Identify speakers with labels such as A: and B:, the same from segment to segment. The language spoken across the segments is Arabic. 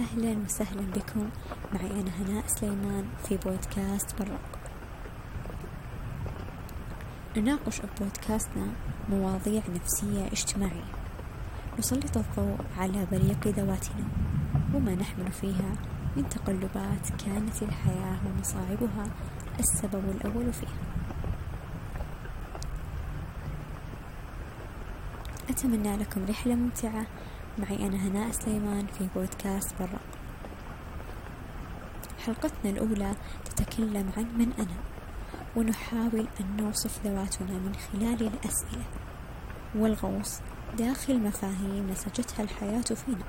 A: أهلا وسهلا بكم. معي أنا هناء سليمان في بودكاست برق. نناقش بودكاستنا مواضيع نفسية اجتماعية. نسلط الضوء على بريق ذواتنا وما نحمل فيها من تقلبات كانت الحياة ومصاعبها السبب الأول فيها. أتمنى لكم رحلة ممتعة. معي أنا هناء سليمان في بودكاست برق حلقتنا الأولى تتكلم عن من أنا ونحاول أن نوصف ذواتنا من خلال الأسئلة والغوص داخل مفاهيم نسجتها الحياة فينا.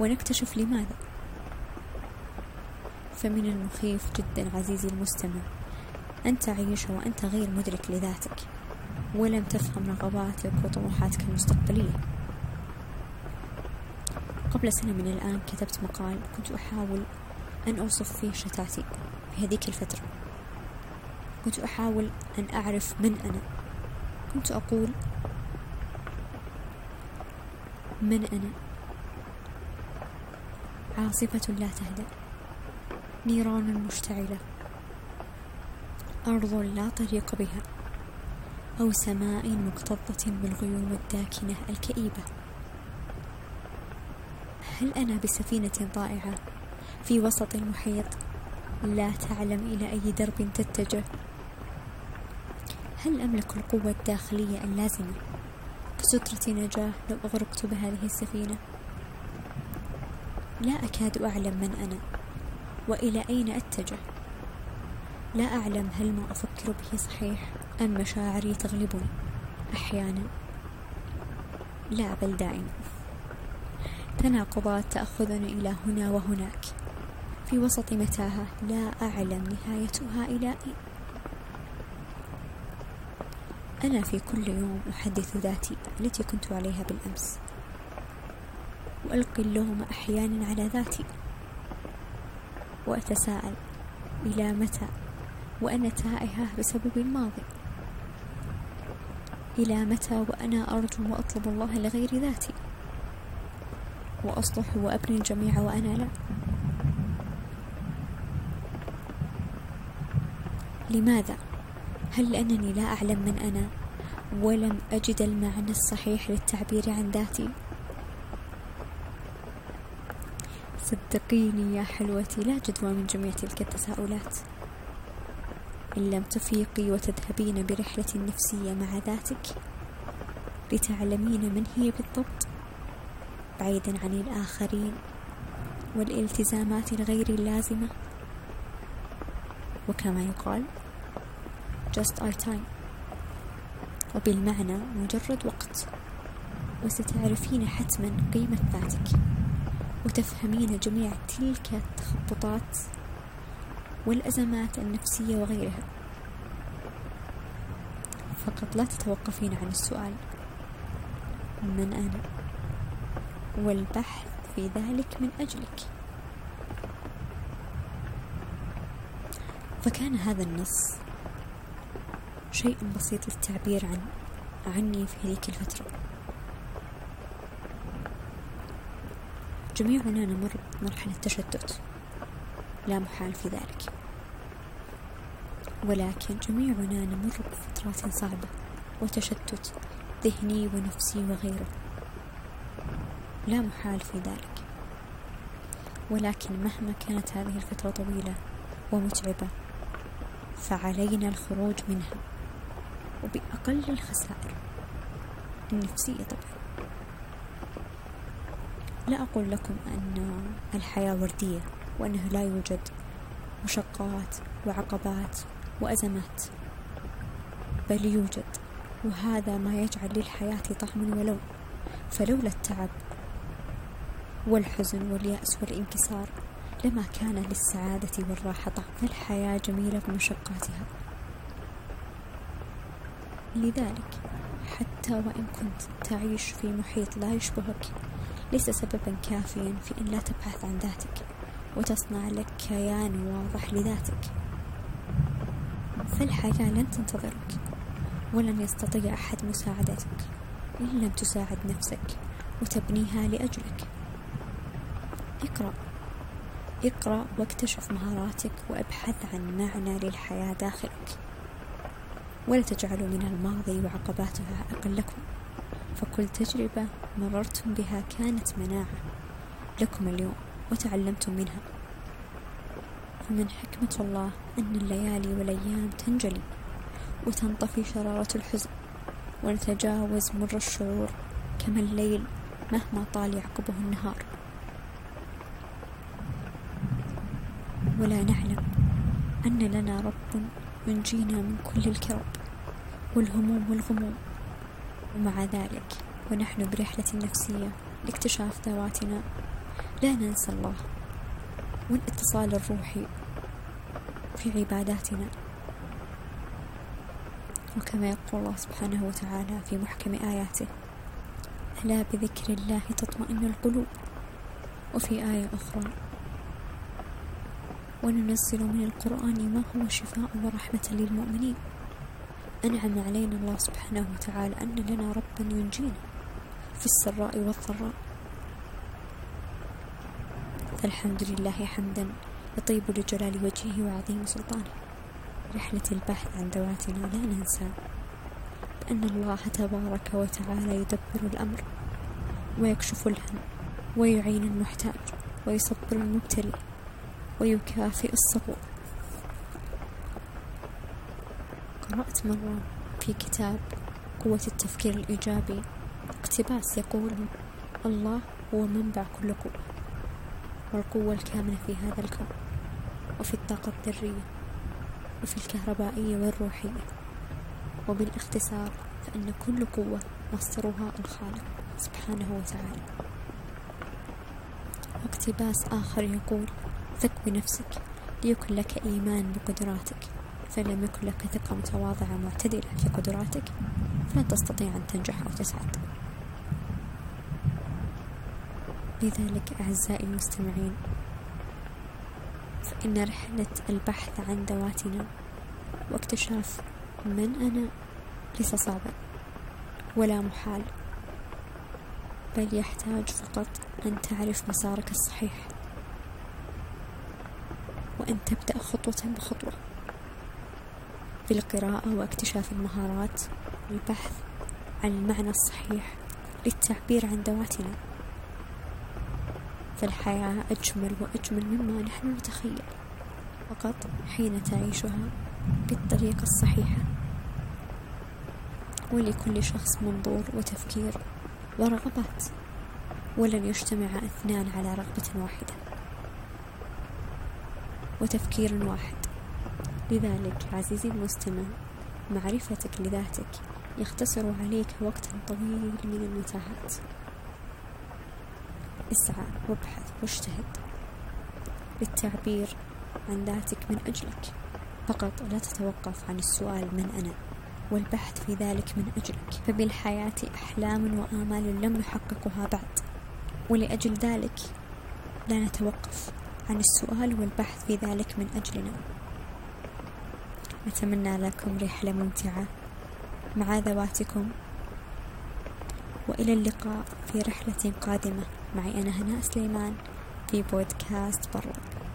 A: ونكتشف لماذا؟ فمن المخيف جدا عزيزي المستمع أن تعيش وأنت غير مدرك لذاتك. ولم تفهم رغباتك وطموحاتك المستقبلية قبل سنة من الآن كتبت مقال كنت أحاول أن أوصف فيه شتاتي في هذيك الفترة. كنت أحاول أن أعرف من أنا. كنت أقول من أنا؟ عاصفة لا تهدأ. نيران مشتعلة. أرض لا طريق بها. أو سماء مكتظة بالغيوم الداكنة الكئيبة. هل أنا بسفينة ضائعة في وسط المحيط؟ لا تعلم إلى أي درب تتجه. هل أملك القوة الداخلية اللازمة كسترة نجاة لو أغرقت بهذه السفينة؟ لا أكاد أعلم من أنا. وإلى أين أتجه؟ لا أعلم هل ما أفكر به صحيح أم مشاعري تغلبني أحيانا. لا بل دائما. تناقضات تأخذني إلى هنا وهناك. في وسط متاهة لا أعلم نهايتها إلى أين أنا في كل يوم أحدث ذاتي التي كنت عليها بالأمس. وألقي اللوم أحيانا على ذاتي. وأتساءل إلى متى وأنا تائهة بسبب الماضي. إلى متى وأنا أرجو وأطلب الله لغير ذاتي؟ وأصلح وأبني الجميع وأنا لا. لماذا؟ هل لأنني لا أعلم من أنا ولم أجد المعنى الصحيح للتعبير عن ذاتي؟ صدقيني يا حلوتي لا جدوى من جميع تلك التساؤلات. إن لم تفيقي وتذهبين برحلة نفسية مع ذاتك لتعلمين من هي بالضبط بعيدا عن الآخرين والالتزامات الغير اللازمة. وكما يقال just our time. وبالمعنى مجرد وقت. وستعرفين حتما قيمة ذاتك وتفهمين جميع تلك التخبطات والأزمات النفسية وغيرها. فقط لا تتوقفين عن السؤال. من أنا؟ والبحث في ذلك من أجلك. فكان هذا النص شيء بسيط للتعبير عن عني في هذيك الفترة. جميعنا نمر بمرحلة تشتت. لا محال في ذلك. ولكن جميعنا نمر بفترات صعبة وتشتت ذهني ونفسي وغيره. لا محال في ذلك. ولكن مهما كانت هذه الفترة طويلة ومتعبة فعلينا الخروج منها. وبأقل الخسائر. النفسية طبعا. لا أقول لكم أن الحياة وردية. وأنه لا يوجد مشقات وعقبات وأزمات بل يوجد وهذا ما يجعل للحياة طعم ولون فلولا التعب والحزن واليأس والانكسار لما كان للسعادة والراحة طعم الحياة جميلة بمشقاتها لذلك حتى وإن كنت تعيش في محيط لا يشبهك ليس سببا كافيا في أن لا تبحث عن ذاتك. وتصنع لك كيان واضح لذاتك. فالحياة لن تنتظرك ولن يستطيع أحد مساعدتك إن لم تساعد نفسك وتبنيها لأجلك. اقرأ. اقرأ واكتشف مهاراتك وابحث عن معنى للحياة داخلك. ولا تجعلوا من الماضي وعقباتها عائقا لكم. فكل تجربة مررتم بها كانت مناعة لكم اليوم. وتعلمتم منها. فمن حكمة الله أن الليالي والأيام تنجلي وتنطفي شرارة الحزن ونتجاوز مر الشعور كما الليل مهما طال يعقبه النهار. ولا نعلم أن لنا رب ينجينا من كل الكرب والهموم والغموم. ومع ذلك ونحن برحلة نفسية لاكتشاف ذواتنا لا ننسى الله. والاتصال الروحي في عباداتنا. وكما يقول الله سبحانه وتعالى في محكم آياته ألا بذكر الله تطمئن القلوب؟ وفي آية أخرى وننزل من القرآن ما هو شفاء ورحمة للمؤمنين. أنعم علينا الله سبحانه وتعالى أن لنا ربا ينجينا في السراء والضراء. فالحمد لله حمدا. يطيب لجلال وجهه وعظيم سلطانه. رحلة البحث عن ذواتنا لا ننسى بأن الله تبارك وتعالى يدبر الأمر ويكشف الهم ويعين المحتاج ويصبر المبتلي ويكافئ الصبور. قرأت مرة في كتاب قوة التفكير الإيجابي اقتباس يقول الله هو منبع كل قوة. والقوة الكامنة في هذا الكون وفي الطاقة الذرية وفي الكهربائية والروحية. وبالاختصار فإن كل قوة مصدرها الخالق سبحانه وتعالى. واقتباس آخر يقول ثق بنفسك ليكن لك إيمان بقدراتك فلم يكن لك ثقة متواضعة معتدلة في قدراتك فلن تستطيع أن تنجح أو تسعد. لذلك أعزائي المستمعين فإن رحلة البحث عن ذواتنا واكتشاف من أنا ليس صعبا ولا محال بل يحتاج فقط أن تعرف مسارك الصحيح وأن تبدأ خطوة بخطوة. بالقراءة واكتشاف المهارات والبحث عن المعنى الصحيح للتعبير عن ذواتنا. فالحياة أجمل وأجمل مما نحن نتخيل. فقط حين تعيشها بالطريقة الصحيحة. ولكل شخص منظور وتفكير ورغبات. ولن يجتمع اثنان على رغبة واحدة. وتفكير واحد. لذلك عزيزي المستمع معرفتك لذاتك يختصر عليك وقتا طويل من المتاهات اسعى وابحث واجتهد للتعبير عن ذاتك من أجلك. فقط لا تتوقف عن السؤال من أنا والبحث في ذلك من أجلك. فبالحياة أحلام وآمال لم نحققها بعد. ولأجل ذلك لا نتوقف عن السؤال والبحث في ذلك من أجلنا. أتمنى لكم رحلة ممتعة مع ذواتكم. وإلى اللقاء في رحلة قادمة. معي. أنا هناء سليمان في بودكاست برا.